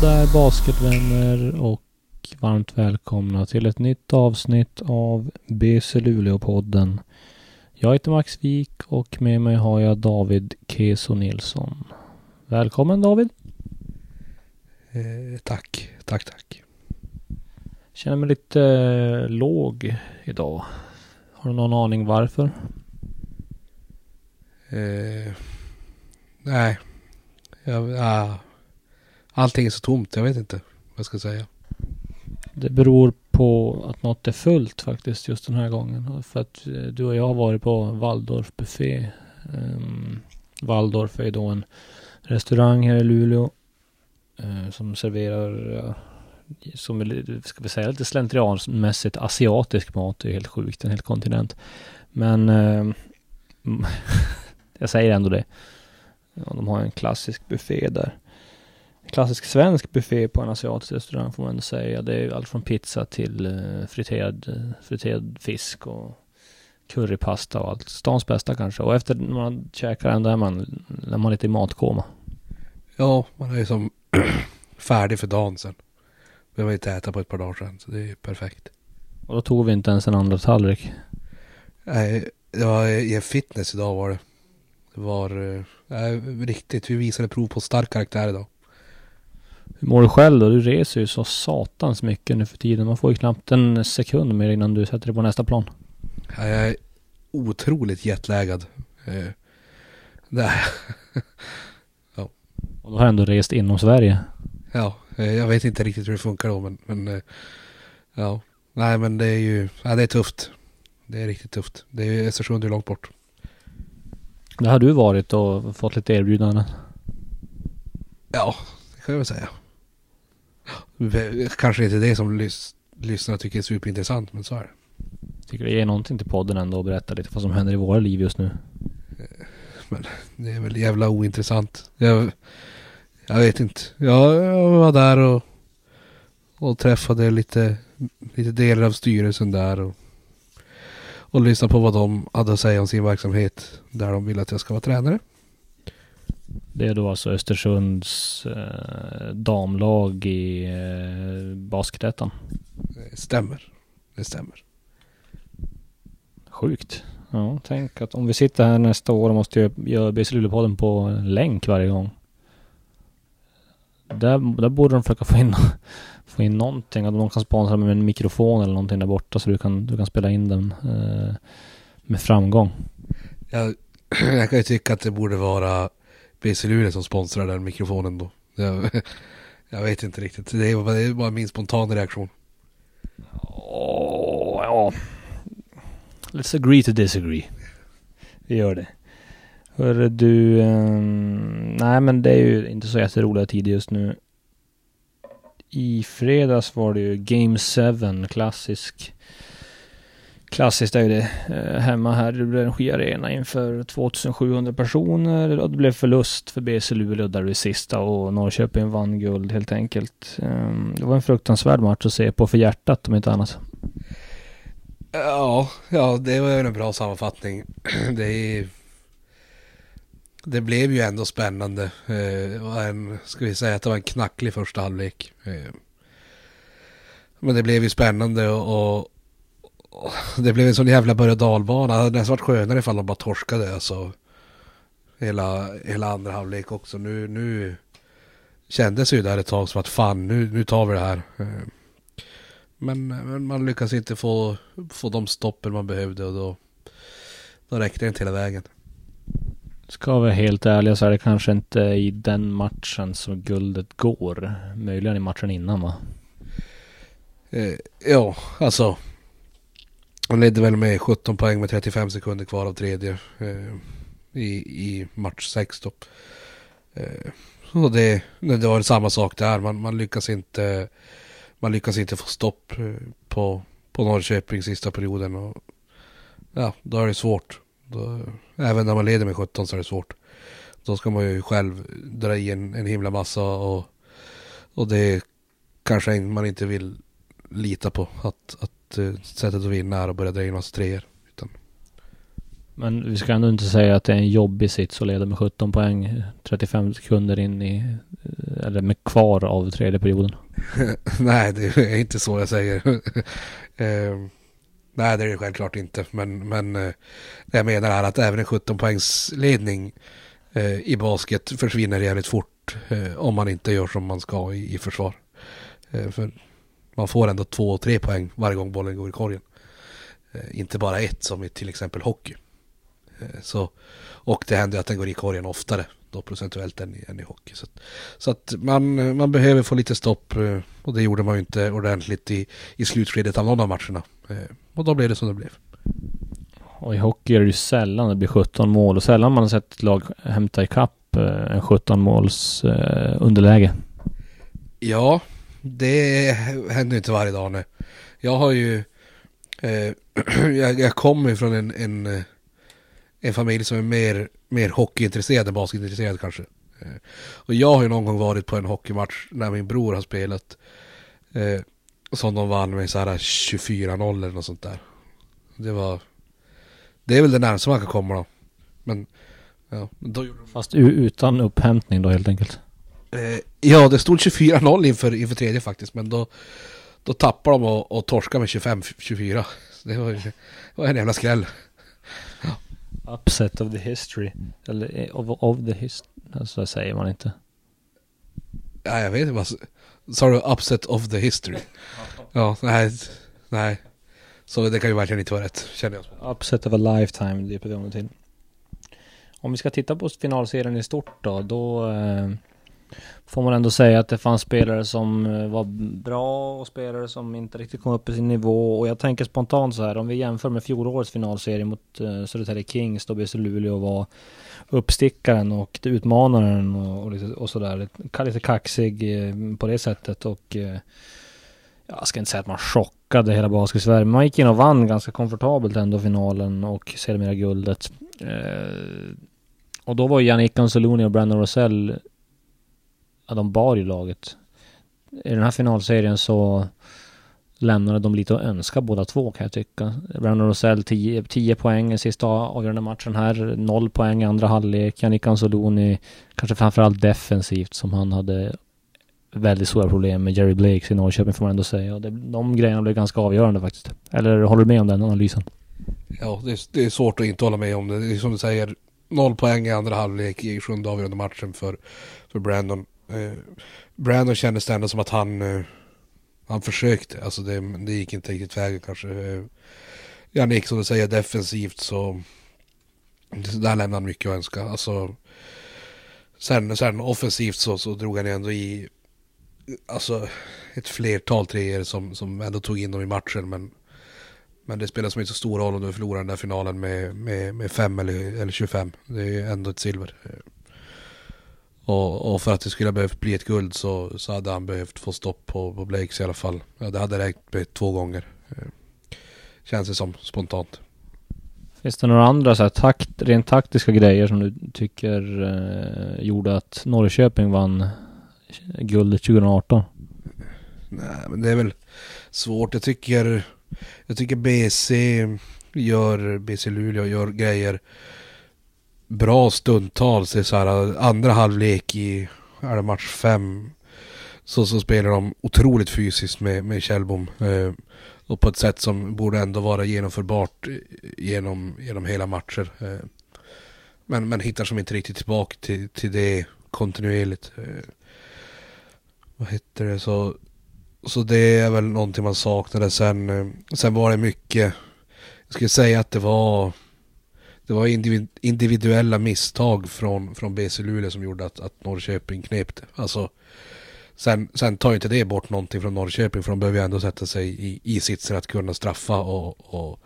Där basketvänner och varmt välkomna till ett nytt avsnitt av BC Luleå-podden. Jag heter Max Wik och med mig har jag David Keso Nilsson. Välkommen David! Eh, tack, tack, tack. Känner mig lite eh, låg idag. Har du någon aning varför? Eh, nej, jag, ja, allting är så tomt. Jag vet inte vad jag ska säga. Det beror på att något är fullt faktiskt just den här gången. För att eh, du och jag har varit på Waldorf Buffé. Um, Waldorf är då en restaurang här i Luleå. Uh, som serverar, uh, som är, ska vi säga lite slentrianmässigt asiatisk mat. Det är helt sjukt, en hel kontinent. Men uh, jag säger ändå det. Ja, de har en klassisk buffé där klassisk svensk buffé på en asiatisk restaurang får man ändå säga. Det är allt från pizza till uh, friterad, friterad fisk och currypasta och allt. Stans bästa kanske. Och efter man käkar den där man, är man lite i matkoma. Ja, man är ju som färdig för dagen sen. Behöver inte äta på ett par dagar sen, så det är ju perfekt. Och då tog vi inte ens en andra tallrik. Nej, det var i fitness idag var det. Det var äh, riktigt, vi visade prov på stark karaktär idag. Hur mår du själv då? Du reser ju så satans mycket nu för tiden. Man får ju knappt en sekund mer innan du sätter dig på nästa plan. Ja, jag är otroligt jetlaggad. Eh, där. ja. Och då har jag ändå rest inom Sverige. Ja, eh, jag vet inte riktigt hur det funkar då men, men eh, ja. Nej men det är ju, ja, det är tufft. Det är riktigt tufft. Det är Östersund är långt bort. Det har du varit och fått lite erbjudanden? Ja, det kan jag väl säga. Kanske inte det som lys lyssnarna tycker är superintressant, men så är det. Tycker det ger någonting till podden ändå att berätta lite vad som händer i våra liv just nu. Eh, men det är väl jävla ointressant. Jag, jag vet inte. Jag, jag var där och, och träffade lite, lite delar av styrelsen där och, och lyssnade på vad de hade att säga om sin verksamhet. Där de ville att jag ska vara tränare. Det är då alltså Östersunds eh, damlag i eh, basketettan. Det stämmer. Det stämmer. Sjukt. Ja, tänk att om vi sitter här nästa år och måste göra BC Luleå-podden på länk varje gång. Där, där borde de försöka få in, få in någonting. Att de kan sponsra med en mikrofon eller någonting där borta så du kan, du kan spela in den eh, med framgång. Jag, jag kan ju tycka att det borde vara BC Luleå som sponsrar den mikrofonen då. Jag, jag vet inte riktigt. Det är, det är bara min spontana reaktion. Oh, ja. Let's agree to disagree. Vi gör det. Hörru du, um, nej men det är ju inte så jätteroliga tider just nu. I fredags var det ju Game 7, klassisk Klassiskt är ju det. Eh, hemma här i Energi Arena inför 2700 personer och det blev förlust för BC Luleå där det sista och Norrköping vann guld helt enkelt. Ehm, det var en fruktansvärd match att se på för hjärtat om inte annat. Ja, ja det var en bra sammanfattning. Det är det blev ju ändå spännande. Eh, en, ska vi säga att det var en knacklig första halvlek. Eh, men det blev ju spännande och, det blev en sån jävla berg och dalbana. Det hade nästan varit skönare ifall de bara torskade. Alltså, hela, hela andra halvlek också. Nu, nu kändes ju där ett tag som att fan, nu, nu tar vi det här. Eh, men, men man lyckas inte få, få de stoppen man behövde och då, då räckte det inte hela vägen. Ska vi vara helt ärliga så är det kanske inte i den matchen som guldet går. Möjligen i matchen innan va? Eh, ja, alltså han ledde väl med 17 poäng med 35 sekunder kvar av tredje eh, i, i match 6 då. Eh, och det, det var samma sak där. Man, man, lyckas inte man lyckas inte få stopp eh, på, på Norrköping sista perioden. Och, ja, då är det svårt. Då, även när man leder med 17 så är det svårt. Då ska man ju själv dra i en, en himla massa och, och det kanske man inte vill lita på. Att, att Eh, sättet att vinna är att börja dra in massa treor. Men vi ska ändå inte säga att det är en jobbig sits att leda med 17 poäng 35 sekunder in i, eller med kvar av tredje perioden. nej, det är inte så jag säger. eh, nej, det är det självklart inte. Men, men eh, jag menar här att även en 17 poängs ledning eh, i basket försvinner jävligt fort eh, om man inte gör som man ska i, i försvar. För man får ändå två och tre poäng varje gång bollen går i korgen. Eh, inte bara ett som i till exempel hockey. Eh, så, och det händer att den går i korgen oftare då procentuellt än, än i hockey. Så, så, att man, man behöver få lite stopp eh, och det gjorde man ju inte ordentligt i, i slutskedet av någon av matcherna. Och då blev det som det blev. Och i hockey är det ju sällan det blir 17 mål och sällan man har sett ett lag hämta ikapp en 17 måls underläge. Ja, det händer inte varje dag nu. Jag har ju eh, jag, jag kommer från en, en, eh, en familj som är mer, mer hockeyintresserad än basketintresserad kanske. Eh, och jag har ju någon gång varit på en hockeymatch när min bror har spelat. Eh, som de vann med så här 24-0 eller något sånt där. Det var... Det är väl det närmaste man kan komma då. Men... Ja, då Fast utan upphämtning då helt enkelt? Eh, ja, det stod 24-0 inför, inför tredje faktiskt. Men då, då tappade de och, och torskade med 25-24. Det var, det var en jävla skräll. Ja. Upset of the history. Eller eh, of, of the history. Så säger man inte. Ja, jag vet inte. Sa du upset of the history? Ja, nej. Nej. Så det kan ju verkligen inte vara rätt, känner jag. Upset of a lifetime, det är på gång till. Om vi ska titta på finalserien i stort då, då... Eh, får man ändå säga att det fanns spelare som eh, var bra och spelare som inte riktigt kom upp i sin nivå. Och jag tänker spontant så här, om vi jämför med fjolårets finalserie mot uh, Södertälje Kings, då BC Luleå var uppstickaren och utmanaren och, och, lite, och sådär. Lite kaxig uh, på det sättet och uh, jag ska inte säga att man chockade hela basket-Sverige, men man gick in och vann ganska komfortabelt ändå finalen och sedermera guldet. och då var Jannik Anzaloni och Brandon Rosell ja, de bar ju laget. I den här finalserien så lämnade de lite att önska båda två kan jag tycka. Brandon Rosell 10 poäng i sista avgörande matchen här. 0 poäng i andra halvlek. Yannick Anzoloni kanske framförallt defensivt som han hade väldigt stora problem med Jerry Blakes i Norrköping får man ändå säga. Och det, de grejerna blev ganska avgörande faktiskt. Eller håller du med om den analysen? Ja, det är, det är svårt att inte hålla med om det. Det är som du säger, noll poäng i andra halvlek i sjunde avgörande matchen för, för Brandon. Eh, Brandon kändes det ändå som att han, eh, han försökte. Alltså det, det gick inte riktigt vägen kanske. Eh, Jannik som du säger defensivt så där lämnade han mycket att önska. Alltså, sen, sen offensivt så, så drog han ändå i alltså, ett flertal treor som, som ändå tog in dem i matchen. Men, men det spelar som inte så stor roll om du förlorar den där finalen med, med, med fem eller, eller 25. Det är ändå ett silver. Och, och, för att det skulle ha behövt bli ett guld så, så hade han behövt få stopp på, på Blakes i alla fall. Ja, det hade räckt med två gånger. Eh, känns det som spontant. Finns det några andra så här, takt, rent taktiska grejer som du tycker eh, gjorde att Norrköping vann guldet 2018? Nej, men det är väl svårt. Jag tycker, jag tycker BC gör, BC Luleå gör grejer bra stundtals i så här andra halvlek i är det match fem så, så spelar de otroligt fysiskt med, med Kjellbom. Eh, och på ett sätt som borde ändå vara genomförbart eh, genom, genom hela matcher. Eh, men, men hittar som inte riktigt tillbaka till, till det kontinuerligt. Eh, vad heter det? Så, så det är väl någonting man saknade. Sen, eh, sen var det mycket, jag skulle säga att det var det var individuella misstag från, från BC Luleå som gjorde att, att Norrköping knep det. Alltså, sen, sen tar inte det bort någonting från Norrköping för de behöver ju ändå sätta sig i, i sitsen att kunna straffa och, och,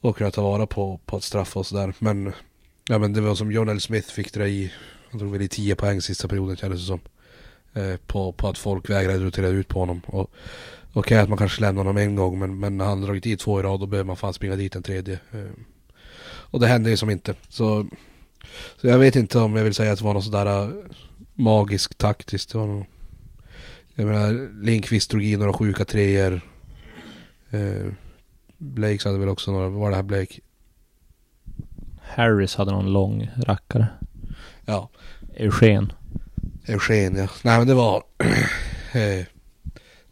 och kunna ta vara på, på att straffa och sådär. Men, ja, men det var som John L. Smith fick dra i, han drog väl i 10 poäng sista perioden kändes det som. Eh, på, på att folk vägrade rotera ut på honom. Och, Okej okay, att man kanske lämnar honom en gång men, men när han dragit i två i rad då behöver man fan springa dit en tredje. Eh, och det hände ju som inte. Så, så jag vet inte om jag vill säga att det var något sådär äh, magisk taktiskt. Det var nog, jag menar, Lindqvist drog in några sjuka treor. Eh, Blakes hade väl också några, var det här Blake? Harris hade någon lång rackare. Ja, Eugen. Eugen ja. Nej men det var... eh,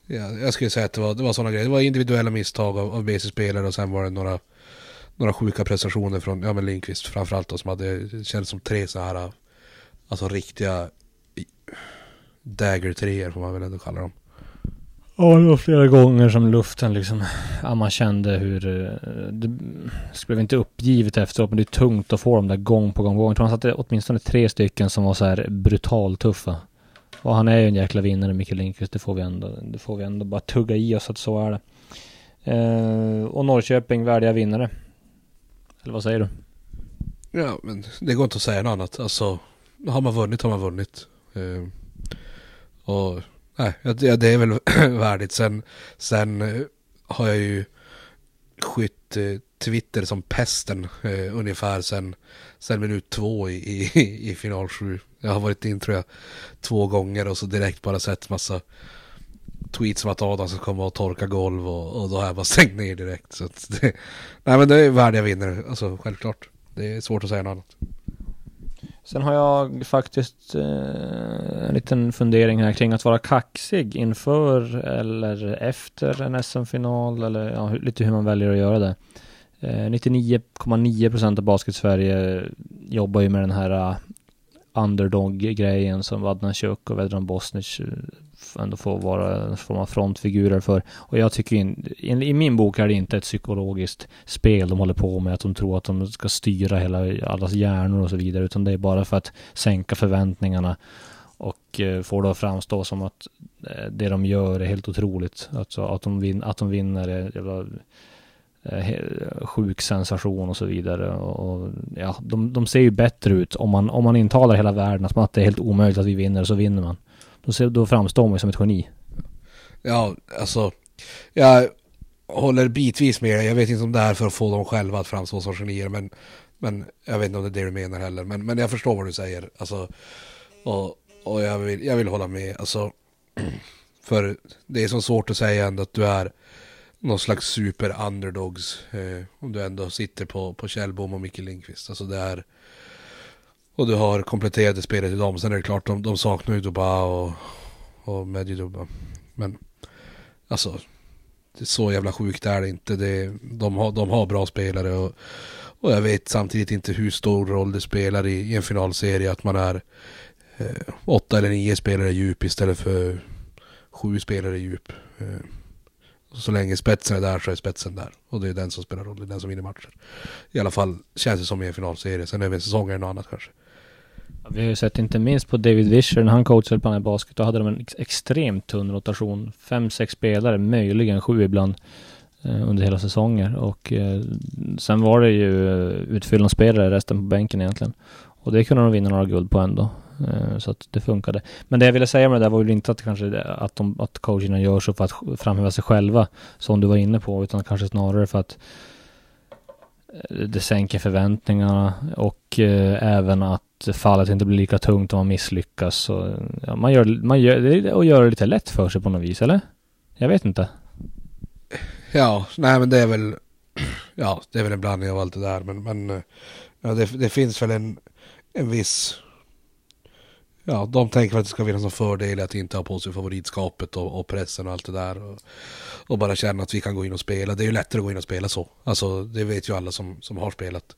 ja, jag skulle säga att det var, det var sådana grejer. Det var individuella misstag av, av BC-spelare och sen var det några, några sjuka prestationer från, ja men Lindqvist framförallt då, som hade, känts kändes som tre så här, alltså riktiga dagger treor får man väl ändå kalla dem. Ja, det var flera gånger som luften liksom, ja man kände hur, eh, det blev inte uppgivet efteråt men det är tungt att få dem där gång på gång på gång. Jag tror han satte åtminstone tre stycken som var så här brutalt tuffa. Och han är ju en jäkla vinnare, Mikael Lindqvist. Det får vi ändå, det får vi ändå bara tugga i oss att så är det. Eh, och Norrköping, värdiga vinnare. Eller vad säger du? Ja men det går inte att säga något annat. Alltså, har man vunnit har man vunnit. Eh, och nej, ja, det det är väl värdigt. Sen, sen eh, har jag ju skytt eh, Twitter som pesten eh, ungefär sen, sen minut två i, i, i final sju. Jag har varit in tror jag två gånger och så direkt bara sett massa tweets om att Adam ska komma och torka golv och, och då har jag bara stängt ner direkt. Så att det, nej men det är värdiga vinnare, alltså självklart. Det är svårt att säga något annat. Sen har jag faktiskt eh, en liten fundering här kring att vara kaxig inför eller efter en SM-final eller ja, lite hur man väljer att göra det. Eh, 99,9% av Basket-Sverige jobbar ju med den här uh, underdog-grejen som Adnan Chuk och Vedran Bosnic eh, ändå får vara en form av frontfigurer för. Och jag tycker in, i, i min bok är det inte ett psykologiskt spel de håller på med, att de tror att de ska styra hela allas hjärnor och så vidare, utan det är bara för att sänka förväntningarna och eh, få det att framstå som att eh, det de gör är helt otroligt. Alltså att de, vin, att de vinner är jävla eh, sjuk sensation och så vidare. Och, ja, de, de ser ju bättre ut om man, om man intalar hela världen att, att det är helt omöjligt att vi vinner, så vinner man. Då, ser, då framstår man ju som ett geni. Ja, alltså. Jag håller bitvis med dig. Jag vet inte om det är för att få dem själva att framstå som genier. Men, men jag vet inte om det är det du menar heller. Men, men jag förstår vad du säger. Alltså, och och jag, vill, jag vill hålla med. Alltså, för det är så svårt att säga ändå att du är någon slags super underdogs. Eh, om du ändå sitter på, på Kjellbom och Micke Lindqvist. Alltså det är... Och du har kompletterade spelare till dem. Sen är det klart, de, de saknar ju Duba och, och Medjuduba. Men alltså, det är så jävla sjukt är det inte. Det, de, har, de har bra spelare och, och jag vet samtidigt inte hur stor roll det spelar i, i en finalserie att man är eh, åtta eller nio spelare djup istället för sju spelare djup. Eh, så länge spetsen är där så är spetsen där. Och det är den som spelar roll, det är den som vinner matcher. I alla fall känns det som i en finalserie. Sen över en säsong är det något annat kanske. Vi har ju sett inte minst på David Vischer när han coachade Planet Basket. Då hade de en ex- extremt tunn rotation. Fem, sex spelare, möjligen sju ibland. eh, Under hela säsonger. Och eh, sen var det ju eh, utfyllnadsspelare resten på bänken egentligen. Och det kunde de vinna några guld på ändå. Eh, Så att det funkade. Men det jag ville säga med det där var väl inte att kanske att, de, att coacherna gör så för att framhäva sig själva. Som du var inne på. Utan kanske snarare för att eh, det sänker förväntningarna och eh, även att fallet inte blir lika tungt om man misslyckas. Så, ja, man gör, man gör det är att göra det lite lätt för sig på något vis, eller? Jag vet inte. Ja, nej men det är väl Ja, det är väl en blandning av allt det där men, men eh, ja, det, det finns väl en, en viss Ja, de tänker att det ska finnas en fördel att inte ha på sig favoritskapet och, och pressen och allt det där och, och bara känna att vi kan gå in och spela. Det är ju lättare att gå in och spela så. Alltså det vet ju alla som, som har spelat.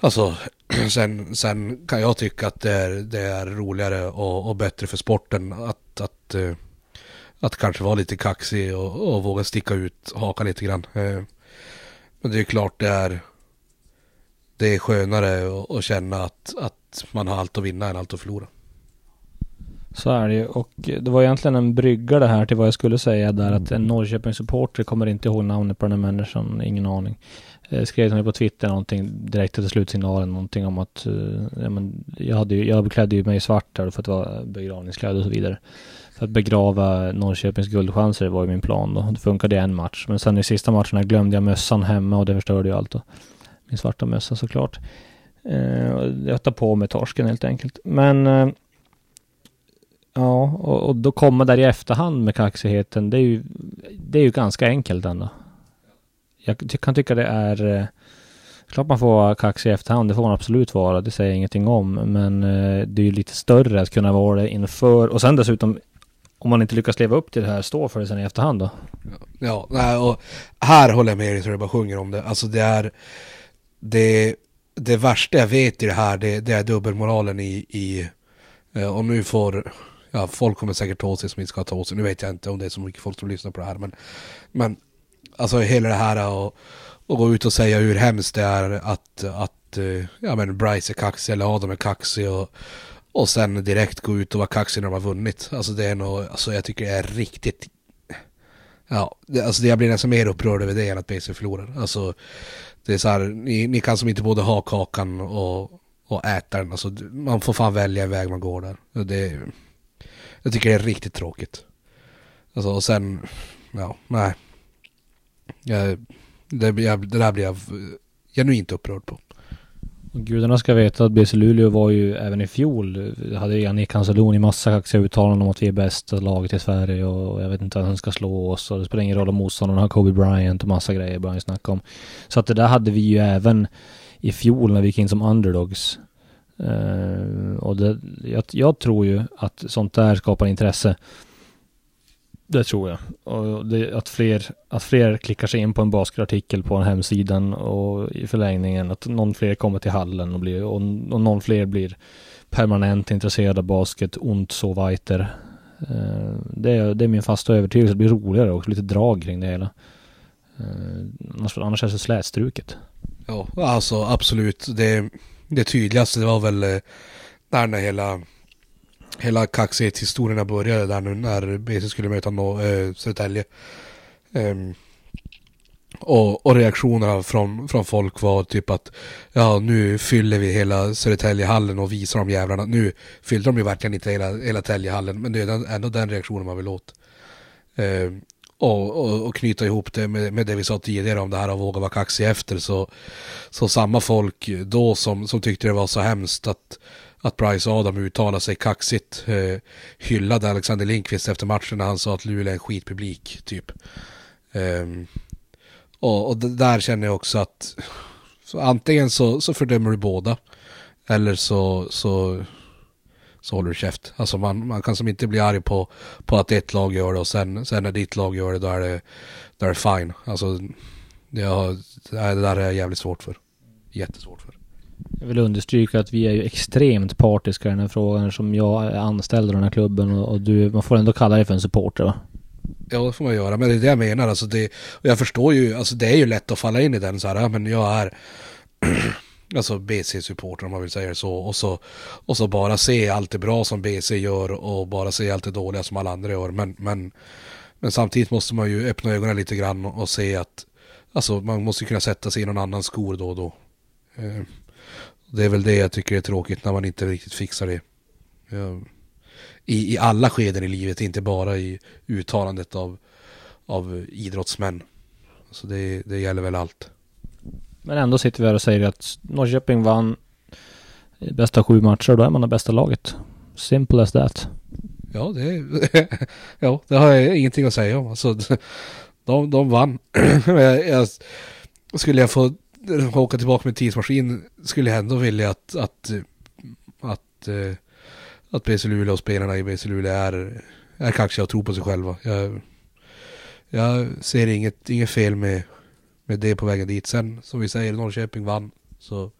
Alltså, sen, sen kan jag tycka att det är, det är roligare och, och bättre för sporten att, att eh, att kanske vara lite kaxig och, och våga sticka ut hakan lite grann. Eh, men det är klart det är det är skönare att, att känna att, att man har allt att vinna än allt att förlora. Så är det ju. Och det var egentligen en brygga det här till vad jag skulle säga där att en Norrköping-supporter kommer inte ihåg namnet på den här människan, ingen aning. Eh, skrev till mig på Twitter någonting direkt efter slutsignalen, någonting om att eh, ja, men jag, hade ju, jag beklädde ju mig i svart där för att vara begravningskläder och så vidare. För att begrava Norrköpings guldchanser var ju min plan då. Det funkade i en match. Men sen i sista matcherna glömde jag mössan hemma och det förstörde ju allt då. Min svarta mössa såklart. Eh, jag tar på mig torsken helt enkelt. Men eh, Ja, och, och då komma där i efterhand med kaxigheten, det är ju, det är ju ganska enkelt ändå. Jag kan tycka det är, eh, Klart man får vara kaxig i efterhand, det får man absolut vara, det säger jag ingenting om. Men eh, det är ju lite större att kunna vara det inför, och sen dessutom om man inte lyckas leva upp till det här, stå för det sen i efterhand då. Ja, nej, och här håller jag med dig så jag bara sjunger om det. Alltså det är, det, det värsta jag vet i det här, det, det är dubbelmoralen i, i eh, och nu får, ja folk kommer säkert ta åt sig som inte ska ta åt sig, nu vet jag inte om det är så mycket folk som lyssnar på det här, men, men alltså hela det här och, och gå ut och säga hur hemskt det är att, att eh, ja men Bryce är kaxig eller Adam är kaxig och, och sen direkt gå ut och vara kaxig när de har vunnit. Alltså det är nog, alltså jag tycker det är riktigt Ja, det, alltså jag blir nästan mer upprörd över det än att BC förlorar. Alltså, det är så här, ni, ni kan som inte både ha kakan och, och äta den. Alltså, man får fan välja en väg man går där. Det, jag tycker det är riktigt tråkigt. Alltså, och sen, ja, nej. Jag, det, jag, det där blir jag genuint upprörd på. Gudarna ska veta att BC Luleå var ju även i fjol, hade Jannik i massa kaxiga uttalanden om att vi är bästa laget i Sverige och jag vet inte vem han ska slå oss och det spelar ingen roll om motståndarna har Kobe Bryant och massa grejer började snacka om. Så att det där hade vi ju även i fjol när vi gick in som underdogs. Uh, och det, jag, jag, tror ju att sånt där skapar intresse. Det tror jag. Och det, att, fler, att fler klickar sig in på en basketartikel på en hemsidan och i förlängningen att någon fler kommer till hallen och, blir, och, och någon fler blir permanent intresserad av basket, ont så weiter. Uh, eh, det, är, det är min fasta övertygelse. Det blir roligare också, lite drag kring det hela. Uh, annars, annars är det så slätstruket. Ja, alltså absolut. Det, det tydligaste det var väl där när hela hela kaxighetshistorierna började där nu när BC skulle möta no, äh, eh, Södertälje. Um, och, och, reaktionerna från, från folk var typ att ja nu fyller vi hela Södertäljehallen och visar de jävlarna. Nu fyllde de ju verkligen inte hela, hela Täljehallen men det är ändå den reaktionen man vill åt. Um, och, och, och, knyta ihop det med, med det vi sa tidigare om det här att våga vara kaxig efter så, så samma folk då som, som tyckte det var så hemskt att att Bryce Adam uttalade sig kaxigt. Eh, hyllade Alexander Lindqvist efter matchen när han sa att Luleå är en skitpublik, typ. Eh, och, och där känner jag också att så antingen så, så fördömer du båda eller så, så, så håller du käft. Alltså man, man kan som inte bli arg på, på att ett lag gör det och sen, sen när ditt lag gör det då är det, då är det fine. Alltså det, har, det där är jag jävligt svårt för. Jättesvårt för. Jag vill understryka att vi är ju extremt partiska i den här frågan som jag är anställd i den här klubben och, och du, man får ändå kalla dig för en supporter va? Ja det får man göra, men det är det jag menar alltså det, och jag förstår ju, alltså det är ju lätt att falla in i den så här, men jag är alltså BC-supporter om man vill säga det så och så och så bara se allt det bra som BC gör och bara se allt det dåliga som alla andra gör men, men, men samtidigt måste man ju öppna ögonen lite grann och se att alltså man måste kunna sätta sig i någon annans skor då och då. Eh, det är väl det jag tycker är tråkigt när man inte riktigt fixar det. I, I alla skeden i livet, inte bara i uttalandet av, av idrottsmän. Så det, det gäller väl allt. Men ändå sitter vi här och säger att Norrköping vann bästa sju matcher, då är man det bästa laget. Simple as that. Ja, det, ja, det har jag ingenting att säga om. Alltså, de, de vann. jag, jag, skulle jag få åka tillbaka med tidsmaskin skulle jag ändå vilja att, att, att, eh, att BC Luleå och spelarna i BC Luleå är, är kaxiga och tror på sig själva. Jag, jag ser inget, inget fel med, med det på vägen dit. Sen som vi säger, Norrköping vann. Så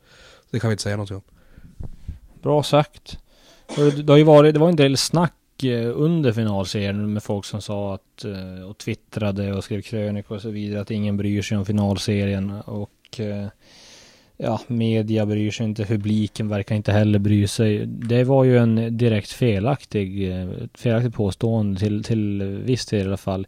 det kan vi inte säga någonting om. Bra sagt. Det, har ju varit, det var en del snack eh, under finalserien med folk som sa att eh, och twittrade och skrev krönikor och så vidare att ingen bryr sig om finalserien och Eh, ja, media bryr sig inte, publiken verkar inte heller bry sig. Det var ju en direkt felaktig, eh, felaktigt påstående till, till viss del i alla fall.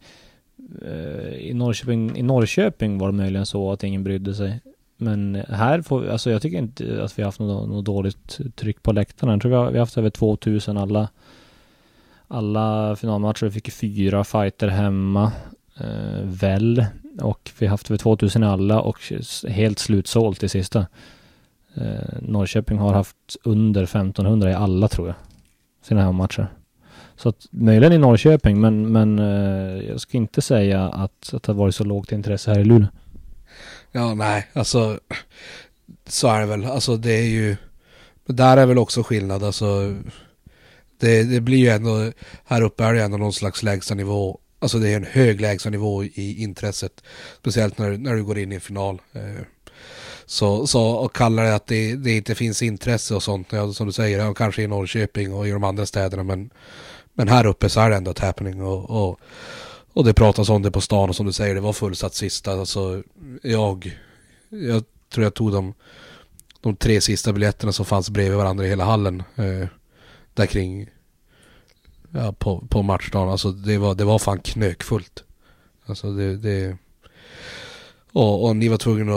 Eh, I Norrköping, I Norrköping var det möjligen så att ingen brydde sig. Men här får vi, alltså jag tycker inte att vi har haft något, något dåligt tryck på läktarna. Jag tror vi har, vi har haft över 2000 alla alla finalmatcher. Vi fick fyra fighter hemma. Eh, väl. Och vi har haft över 2000 i alla och helt slutsålt i sista. Eh, Norrköping har haft under 1500 i alla tror jag. Sina hemmamatcher. Så att möjligen i Norrköping men, men eh, jag ska inte säga att, att det har varit så lågt intresse här i Luleå. Ja, nej, alltså så är det väl. Alltså det är ju... Där är väl också skillnad. Alltså, det, det blir ju ändå... Här uppe är det ändå någon slags lägsta nivå. Alltså det är en hög lägstanivå i intresset. Speciellt när, när du går in i en final. Eh, så, så och kallar det att det, det inte finns intresse och sånt. Ja, som du säger, ja, kanske i Norrköping och i de andra städerna. Men, men här uppe så är det ändå ett happening. Och, och, och det pratas om det på stan och som du säger, det var fullsatt sista. Alltså jag, jag tror jag tog de, de tre sista biljetterna som fanns bredvid varandra i hela hallen. Eh, där kring ja, på, på matchdagen. Alltså det var, det var fan knökfullt. Alltså det, det och, och ni var tvungna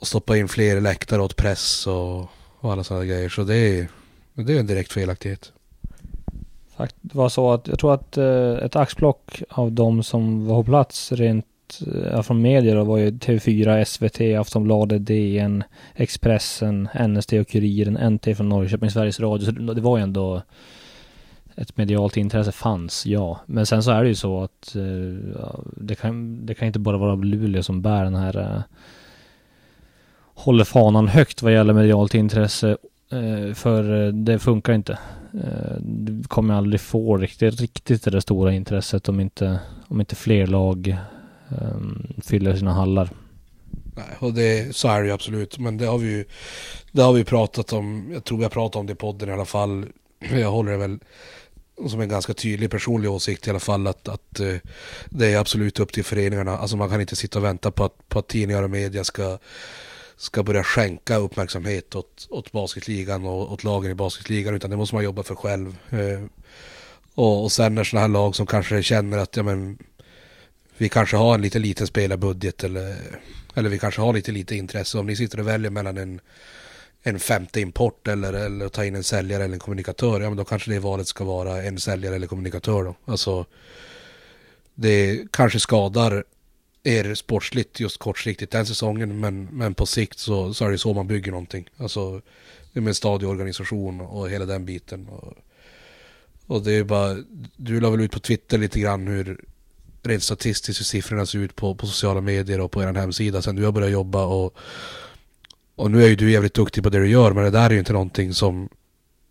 att stoppa in fler läktare åt press och, och alla sådana grejer. Så det är, det är en direkt felaktighet. Det var så att jag tror att eh, ett axplock av de som var på plats rent ja, från medier då var ju TV4, SVT, Aftonbladet, DN, Expressen, NSD och Kuriren, NT från Norrköping, Sveriges Radio. Så det var ju ändå ett medialt intresse fanns, ja. Men sen så är det ju så att uh, det, kan, det kan inte bara vara Luleå som bär den här uh, håller fanan högt vad gäller medialt intresse. Uh, för det funkar inte. Du kommer aldrig få riktigt, riktigt det stora intresset om inte, om inte fler lag um, fyller sina hallar. Nej, och det, så är det ju absolut. Men det har vi ju det har vi pratat om. Jag tror vi har pratat om det i podden i alla fall. Jag håller det väl som en ganska tydlig personlig åsikt i alla fall att, att eh, det är absolut upp till föreningarna. Alltså man kan inte sitta och vänta på att, på att tidningar och media ska, ska börja skänka uppmärksamhet åt, åt basketligan och åt lagen i basketligan utan det måste man jobba för själv. Eh, och, och sen när sådana här lag som kanske känner att ja, men, vi kanske har en lite liten spelarbudget eller, eller vi kanske har lite lite intresse. Om ni sitter och väljer mellan en, en femte import eller, eller ta in en säljare eller en kommunikatör, ja men då kanske det valet ska vara en säljare eller kommunikatör då. Alltså, det kanske skadar er sportsligt just kortsiktigt den säsongen, men, men på sikt så, så är det så man bygger någonting. Alltså, det med stadieorganisation och hela den biten. Och, och det är bara, du la väl ut på Twitter lite grann hur, rent statistiskt hur siffrorna ser ut på, på sociala medier och på er hemsida sen du har börjat jobba och och nu är ju du jävligt duktig på det du gör men det där är ju inte någonting som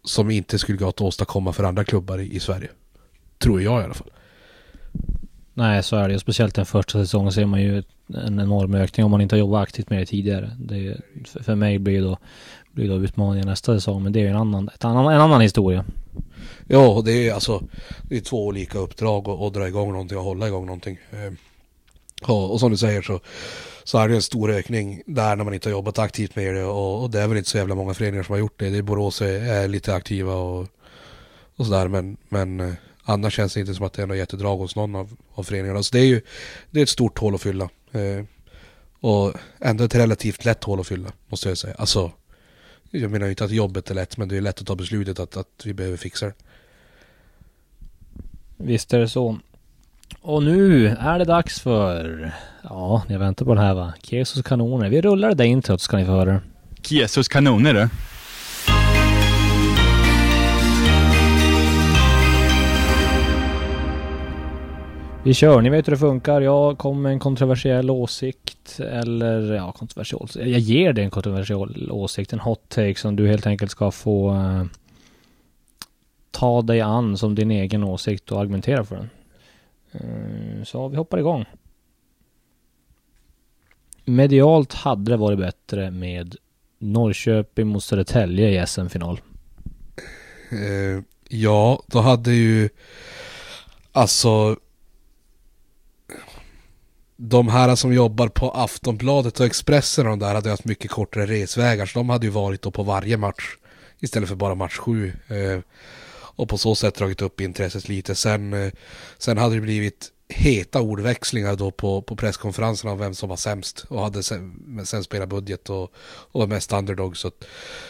som inte skulle gå att åstadkomma för andra klubbar i, i Sverige. Tror jag i alla fall. Nej, så är det. Speciellt den första säsongen ser man ju en enorm ökning om man inte har jobbat aktivt med det tidigare. Det för mig blir då, blir då utmaningen nästa säsong, men det är ju en annan, annan, en annan historia. Ja, det är alltså det är två olika uppdrag att dra igång någonting och hålla igång någonting. Och, och som du säger så, så är det en stor ökning där när man inte har jobbat aktivt med det och, och det är väl inte så jävla många föreningar som har gjort det. Det är Borås är lite aktiva och, och sådär men, men eh, annars känns det inte som att det är något jättedrag hos någon av, av föreningarna. Så det är ju det är ett stort hål att fylla. Eh, och ändå ett relativt lätt hål att fylla måste jag säga. Alltså jag menar inte att jobbet är lätt men det är lätt att ta beslutet att, att vi behöver fixa det. Visst är det så. Och nu är det dags för... Ja, ni väntar på det här va? Kesos kanoner. Vi rullar det där introt så ska ni få höra. Kesos kanoner du. Vi kör, ni vet hur det funkar. Jag kommer med en kontroversiell åsikt. Eller ja, kontroversiell. Jag ger dig en kontroversiell åsikt. En hot take som du helt enkelt ska få uh, ta dig an som din egen åsikt och argumentera för den. Eh, så vi hoppar igång. Medialt hade det varit bättre med Norrköping mot Södertälje i SM-final. Eh, ja, då hade ju alltså de här som jobbar på Aftonbladet och Expressen och de där hade haft mycket kortare resvägar så de hade ju varit då på varje match istället för bara match sju. Eh, och på så sätt dragit upp intresset lite. Sen, eh, sen hade det blivit heta ordväxlingar då på, på presskonferensen om vem som var sämst och hade sen, sen spelat budget och, och var mest underdog. Så,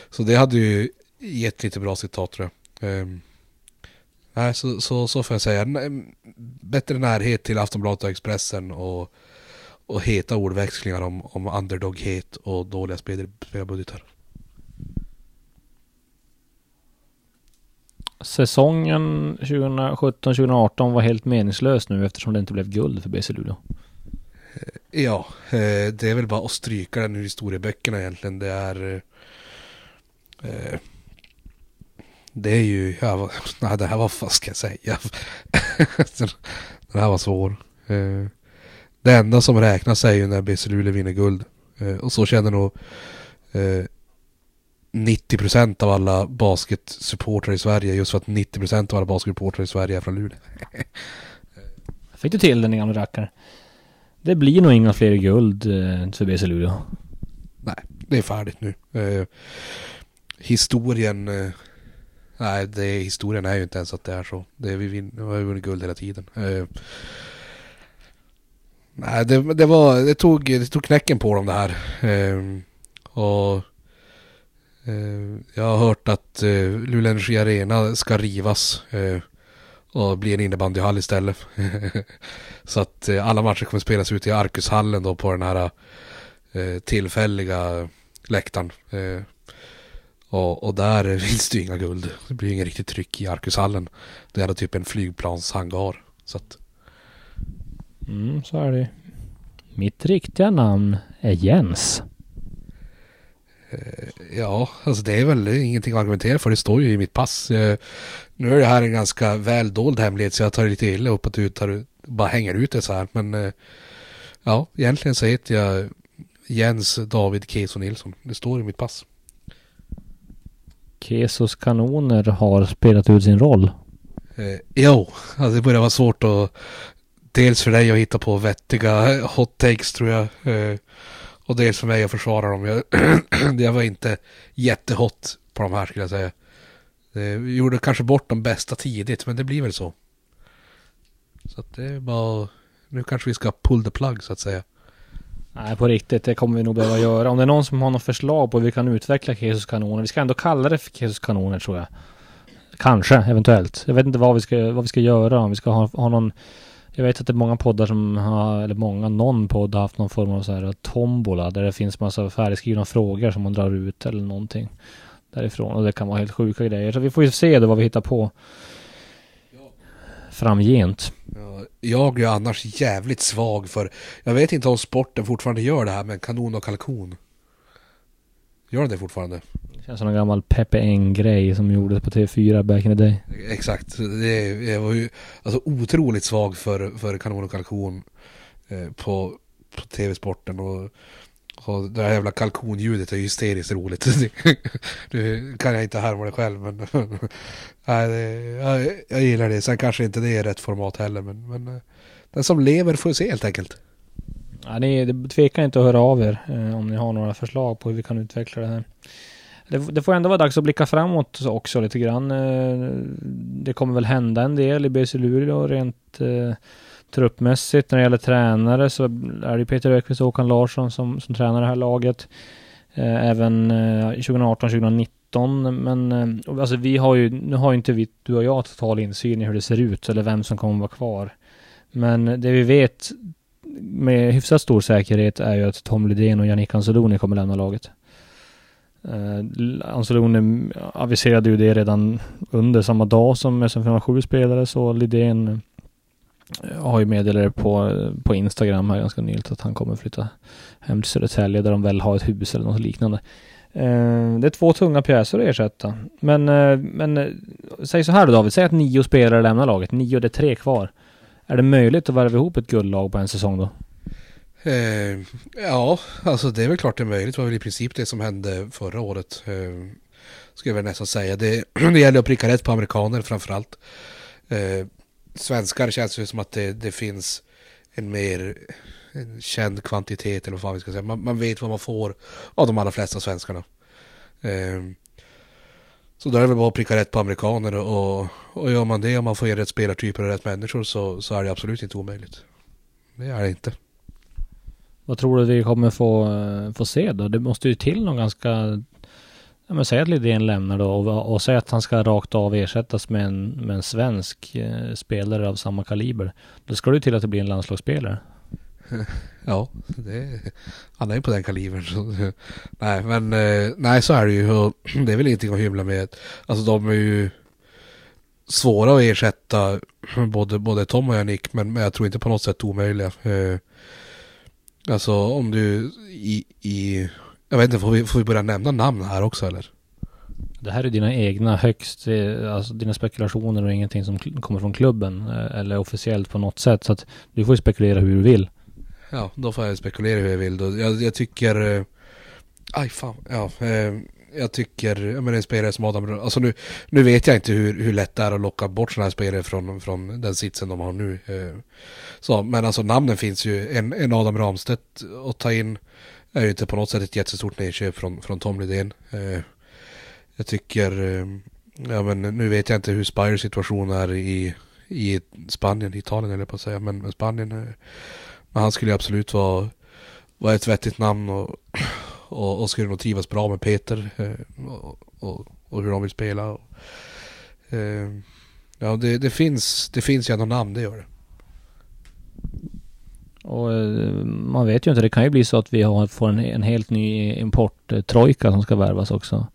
så det hade ju gett lite bra citat tror jag. Um, Nej, så, så, så får jag säga. Bättre närhet till Aftonbladet och Expressen och, och heta ordväxlingar om, om underdoghet och dåliga spelarbudgetar. Säsongen 2017-2018 var helt meningslös nu eftersom det inte blev guld för BC Luleå. Eh, ja, eh, det är väl bara att stryka den ur historieböckerna egentligen. Det är... Eh, det är ju... Ja, nej, det här var... Vad ska jag säga? den här var svår. Det enda som räknas är ju när BC Luleå vinner guld. Och så känner nog 90% av alla basketsupportrar i Sverige. Just för att 90% av alla basketsupportrar i Sverige är från Luleå. Fick du till den gamla rackaren? Det blir nog inga fler guld eh, för BC Luleå. Nej, det är färdigt nu. Eh, historien... Eh, nej, det, historien är ju inte ens att det är så. Det, vi, vin, vi har ju vunnit guld hela tiden. Eh, nej, det, det, var... Det tog, det tog knäcken på dem det här. Eh, och... Eh, jag har hört att eh, Luleå Energi Arena ska rivas. Eh, och bli en innebandyhall istället. så att alla matcher kommer spelas ute i Arkushallen då på den här tillfälliga läktaren. Och, och, där finns det ju inga guld. Det blir ju inget riktigt tryck i Arkushallen. Det är då typ en flygplanshangar. Så att... Mm, så är det. Mitt riktiga namn är Jens. Eh, ja, alltså det är väl ingenting att argumentera för. Det står ju i mitt pass. Eh, nu är det här en ganska väl dold hemlighet så jag tar det lite illa upp att du tar, bara hänger ut det så här. Men eh, ja, egentligen så heter jag Jens David Keso Nilsson. Det står i mitt pass. Kesos kanoner har spelat ut sin roll. Eh, jo, alltså det börjar vara svårt att dels för dig att hitta på vettiga hot takes tror jag. Eh, och dels för mig att försvara dem. Jag, jag var inte jättehot på de här skulle jag säga. Vi gjorde kanske bort de bästa tidigt, men det blir väl så. Så att det är bara... Nu kanske vi ska pull the plug så att säga. Nej, på riktigt. Det kommer vi nog behöva göra. Om det är någon som har något förslag på hur vi kan utveckla Kesus kanoner. Vi ska ändå kalla det för Kesus kanoner tror jag. Kanske, eventuellt. Jag vet inte vad vi ska, vad vi ska göra. Om vi ska ha, ha någon... Jag vet att det är många poddar som har, eller många, någon podd har haft någon form av så här tombola. Där det finns massa färdigskrivna frågor som man drar ut eller någonting därifrån. Och det kan vara helt sjuka grejer. Så vi får ju se då vad vi hittar på framgent. Ja, jag är annars jävligt svag för, jag vet inte om sporten fortfarande gör det här med kanon och kalkon. Gör den det fortfarande? Känns som en gammal Peppe Eng-grej som gjordes på TV4 back in the day. Exakt. Det, jag var ju alltså otroligt svag för, för kanon och kalkon eh, på, på TV-sporten. Och och det här jävla kalkonljudet är hysteriskt roligt. nu kan jag inte härma det själv men nej, det, jag, jag, gillar det. Sen kanske inte det är rätt format heller men, men eh, den som lever får se helt enkelt. Ja, ni tvekar inte att höra av er eh, om ni har några förslag på hur vi kan utveckla det här. Det, det, får ändå vara dags att blicka framåt också lite grann. Eh, det kommer väl hända en del i BC Luleå rent eh, truppmässigt. När det gäller tränare så är det Peter Ökvist och Håkan Larsson som, som tränar det här laget. Eh, även eh, 2018-2019. Men eh, alltså vi har ju, nu har ju inte vi, du och jag, total insyn i hur det ser ut eller vem som kommer vara kvar. Men det vi vet med hyfsat stor säkerhet är ju att Tom Lidén och Jannik Anzaloni kommer lämna laget. Eh, Anseloni aviserade ju det redan under samma dag som SM57 spelade så Lidén eh, har ju meddelat på, eh, på Instagram här ganska nyligt att han kommer flytta hem till Södertälje där de väl har ett hus eller något liknande. Eh, det är två tunga pjäser att ersätta. Men, eh, men eh, säg så här då David, säg att nio spelare lämnar laget. Nio, det är tre kvar. Är det möjligt att värva ihop ett guldlag på en säsong då? Eh, ja, alltså det är väl klart det är möjligt. Det var väl i princip det som hände förra året. Eh, skulle jag väl nästan säga. Det, det gäller att pricka rätt på amerikaner framförallt. Eh, svenskar känns det som att det, det finns en mer en känd kvantitet eller vad fan vi ska säga. Man, man vet vad man får av de allra flesta svenskarna. Eh, så då är det väl bara att pricka rätt på amerikaner och, och gör man det och man får in rätt spelartyper och rätt människor så, så är det absolut inte omöjligt. Det är det inte. Vad tror du vi kommer få, eh, få se då? Det måste ju till någon ganska Ja, men säg att Lidén lämnar då och, och säg att han ska rakt av ersättas med en, med en svensk eh, spelare av samma kaliber. Då ska det ju till att det blir en landslagsspelare. Ja, det, han är ju på den kalibern. Så, nej, men eh, nej, så är det ju. Och det är väl ingenting att hymla med. Alltså de är ju svåra att ersätta både, både Tom och Janik, men, men jag tror inte på något sätt omöjliga. Eh, Alltså om du i, i jag vet inte, får vi, får vi börja nämna namn här också eller? Det här är dina egna högst, eh, alltså dina spekulationer och ingenting som kommer från klubben eh, eller officiellt på något sätt. Så att du får ju spekulera hur du vill. Ja, då får jag spekulera hur jag vill då. Jag, jag tycker... eh, Aj fan, ja. eh, jag tycker, ja men en spelare som Adam Alltså nu, nu vet jag inte hur, hur lätt det är att locka bort sådana här spelare från, från den sitsen de har nu. Eh. Så, men alltså namnen finns ju. En, en Adam Ramstedt att ta in är ju inte på något sätt ett jättestort nedköp från, från Tom Lidén. Eh. Jag tycker, eh, ja men nu vet jag inte hur Spires situation är i, i Spanien, Italien eller på att säga, men, men Spanien. Men han skulle ju absolut vara, vara ett vettigt namn och, och, och skulle nog trivas bra med Peter eh, och, och, och hur de vill spela. Och, eh, ja, det, det, finns, det finns ju ändå namn, det gör det. Och eh, man vet ju inte, det kan ju bli så att vi har, får en, en helt ny importtrojka som ska värvas också.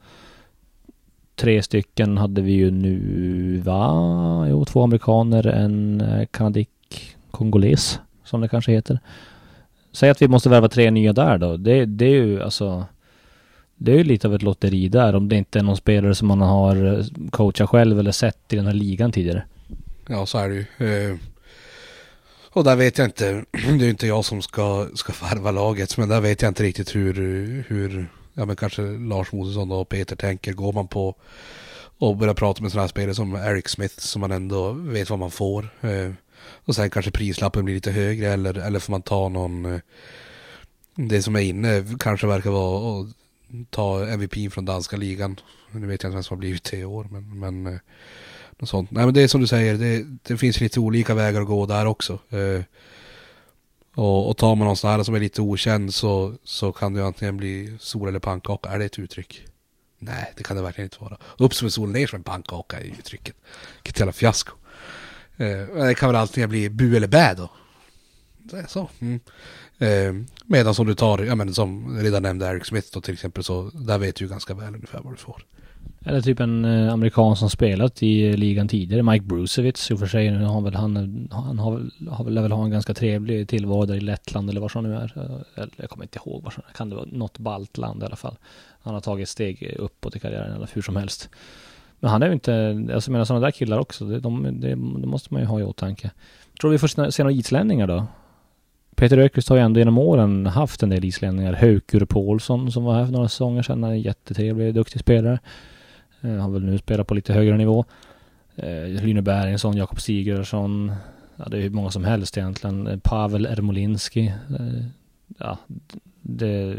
Tre stycken hade vi ju nu, va? Jo, två amerikaner, en eh, kanadik kanadick, kongoles, som det kanske heter. Säg att vi måste värva tre nya där då. Det, det är ju alltså... Det är ju lite av ett lotteri där om det inte är någon spelare som man har eh, coachat själv eller sett i den här ligan tidigare. Ja, så är det ju. Eh, och där vet jag inte, det är ju inte jag som ska, ska värva laget, men där vet jag inte riktigt hur, hur ja men kanske Lars Mosesson och Peter tänker. Går man på och börjar prata med sådana här spelare som Eric Smith som man ändå vet vad man får. Eh, och sen kanske prislappen blir lite högre eller, eller får man ta någon, eh, det som är inne kanske verkar vara att ta MVP från danska ligan. Nu vet jag inte vem som har blivit det i år, men, men eh, något sånt. Nej men det är som du säger, det, det finns lite olika vägar att gå där också. Eh, och, och tar man någon sån här som är lite okänd så, så kan det ju antingen bli sol eller pannkaka. Är det ett uttryck? Nej, det kan det verkligen inte vara. Upp som en sol, ner som en pannkaka är uttrycket. Vilket jävla fiasko. Eh, det kan väl antingen bli bu eller bä då. Det är så. Mm. Eh, medan som du tar, ja men som redan nämnde Eric Smith då till exempel så där vet du ju ganska väl ungefär vad du får. Eller typ en eh, amerikan som spelat i eh, ligan tidigare, Mike Brusevitz. I och för sig nu har väl han, han har, väl- har väl, väl ha en ganska trevlig tillvaro där i Lettland eller var som nu är. Eh, eller, jag kommer inte ihåg var kan det vara, något baltland i alla fall. Han har tagit steg uppåt i karriären eller hur som helst. Men han är ju inte, alltså jag menar sådana där killar också, det, de, det, det måste man ju ha i åtanke. Tror vi får se- några islänningar då? Peter Ökvist har ju ändå genom åren haft en del islänningar. Haukur Paulsson som var här för några säsonger sedan, han är en jättetrevlig, duktig spelare. Eh, Han vill nu spela på lite högre nivå. Eh, Lyne Bäringsson, Jakob Sigurdsson. Ja, det är hur många som helst egentligen. Eh, Pavel Ermolinski. Eh, ja, det,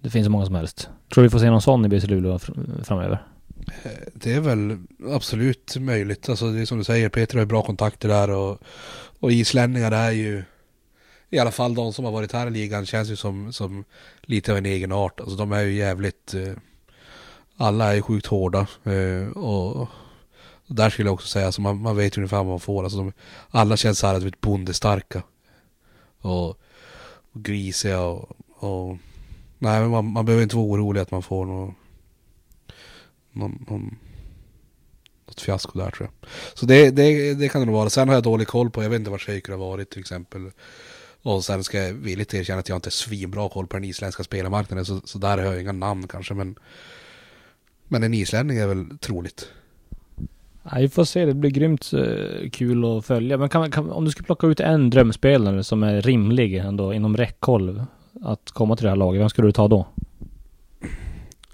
det finns så många som helst. Tror vi får se någon sån i BC Luleå framöver? Eh, det är väl absolut möjligt. Alltså det är som du säger, Peter har ju bra kontakter där och, och islänningar är ju i alla fall de som har varit här i ligan känns ju som, som lite av en egen art. Alltså de är ju jävligt eh, alla är ju sjukt hårda eh, och, och där skulle jag också säga, alltså man, man vet ju ungefär vad man får. Alltså de, alla känns så här, vet, bondestarka. Och, och grisiga och, och nej men man, man behöver inte vara orolig att man får något någon, någon något fiasko där tror jag. Så det, det, det kan det nog vara. Sen har jag dålig koll på, jag vet inte var Shaker har varit till exempel. Och sen ska jag villigt erkänna att jag inte har svinbra koll på den isländska spelarmarknaden. Så, så där har jag inga namn kanske. Men, men en islänning är väl troligt. Ja, vi får se, det blir grymt eh, kul att följa. Men kan, kan, om du skulle plocka ut en drömspelare som är rimlig ändå inom räckhåll att komma till det här laget, vem skulle du ta då?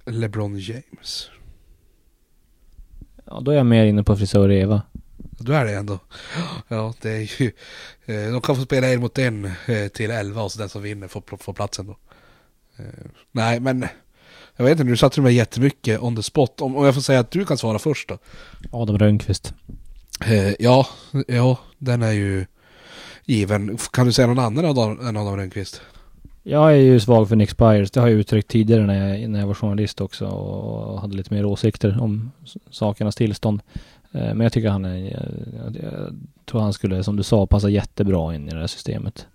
LeBron James. Ja, då är jag mer inne på frisör Eva. Du är det ändå. Ja, det är ju... eh, De kan få spela en mot en eh, till elva och så den som vinner får, får platsen då. Eh, Nej, men... Jag vet inte, nu satte du mig jättemycket on the spot. Om, om jag får säga att du kan svara först då. Adam Rönnqvist. Ja, ja, den är ju given. Kan du säga någon annan än Adam Rönnqvist? Jag är ju svag för Nick Spires. Det har jag uttryckt tidigare när jag, när jag var journalist också och hade lite mer åsikter om sakernas tillstånd. Eh, men jag tycker han är, jag, jag tror han skulle, som du sa, passa jättebra in i det här systemet.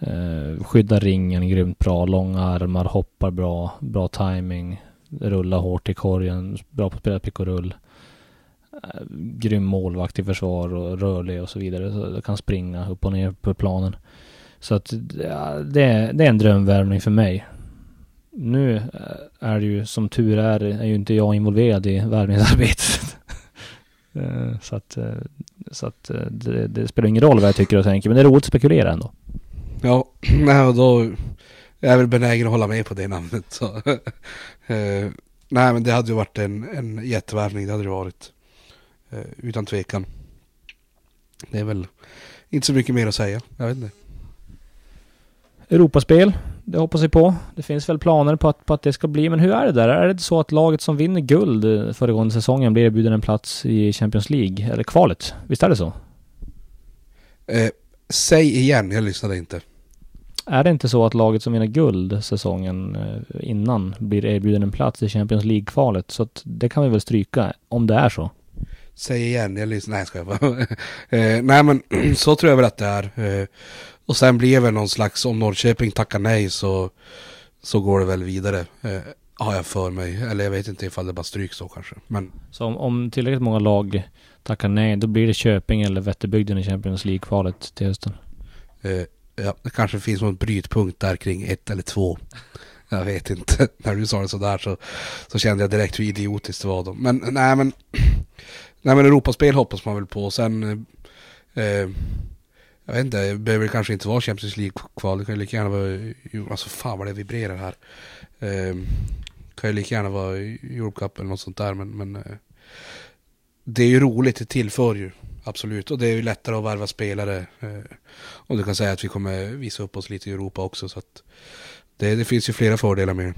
Eh, skydda Skyddar ringen grymt bra, långa armar, hoppar bra, bra timing, rullar hårt i korgen, bra på att spela pick och rull. Eh, grym målvakt i försvar och rörlig och så vidare. Så kan springa upp och ner på planen. Så att ja, det, det är en drömvärvning för mig. Nu eh, är det ju som tur är, är ju inte jag involverad i värvningsarbetet. Eh, så att, eh, så att det, det, spelar ingen roll vad jag tycker och tänker, men det är roligt att spekulera ändå. Ja, nej, då är jag väl benägen att hålla med på det namnet. Så. nej, men det hade ju varit en, en jättevärvning, det hade det varit. Utan tvekan. Det är väl inte så mycket mer att säga, jag vet inte. Europaspel, det hoppas vi på. Det finns väl planer på att, på att det ska bli, men hur är det där? Är det så att laget som vinner guld föregående säsongen blir erbjuden en plats i Champions League, eller kvalet? Visst är det så? Eh, säg igen, jag lyssnade inte. Är det inte så att laget som vinner guld säsongen eh, innan blir erbjuden en plats i Champions League-kvalet? Så att det kan vi väl stryka, om det är så. Säg igen, jag lyssnar. Nej, ska jag bara. eh, nej, men så tror jag väl att det är. Eh, och sen blir det väl någon slags, om Norrköping tackar nej så, så går det väl vidare. Eh, har jag för mig. Eller jag vet inte ifall det bara stryks så kanske. Men Så om, om tillräckligt många lag tackar nej, då blir det Köping eller Vätterbygden i Champions League-kvalet till hösten. eh, ja, det kanske finns någon brytpunkt där kring ett eller två. Jag vet inte. När du sa det sådär så, så kände jag direkt hur idiotiskt det var då. Men nej men. Nej men Europaspel hoppas man väl på. Sen. Eh, eh, jag vet inte, det behöver kanske inte vara Champions League-kval. Det kan ju lika gärna vara... Alltså fan vad det vibrerar här. Eh, kan ju lika gärna vara Europe Cup eller något sånt där. Men, men eh, det är ju roligt, det tillför ju. Absolut, och det är ju lättare att värva spelare. Eh, och du kan säga att vi kommer visa upp oss lite i Europa också. Så att det, det finns ju flera fördelar med det.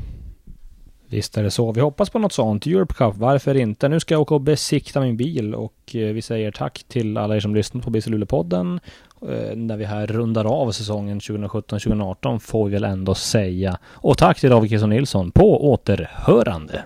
Visst är det så. Vi hoppas på något sånt. Europe Cup, varför inte? Nu ska jag åka och besikta min bil och eh, vi säger tack till alla er som lyssnat på BC Luleå-podden. Eh, när vi här rundar av säsongen 2017-2018 får vi väl ändå säga. Och tack till David Kisson Nilsson. På återhörande!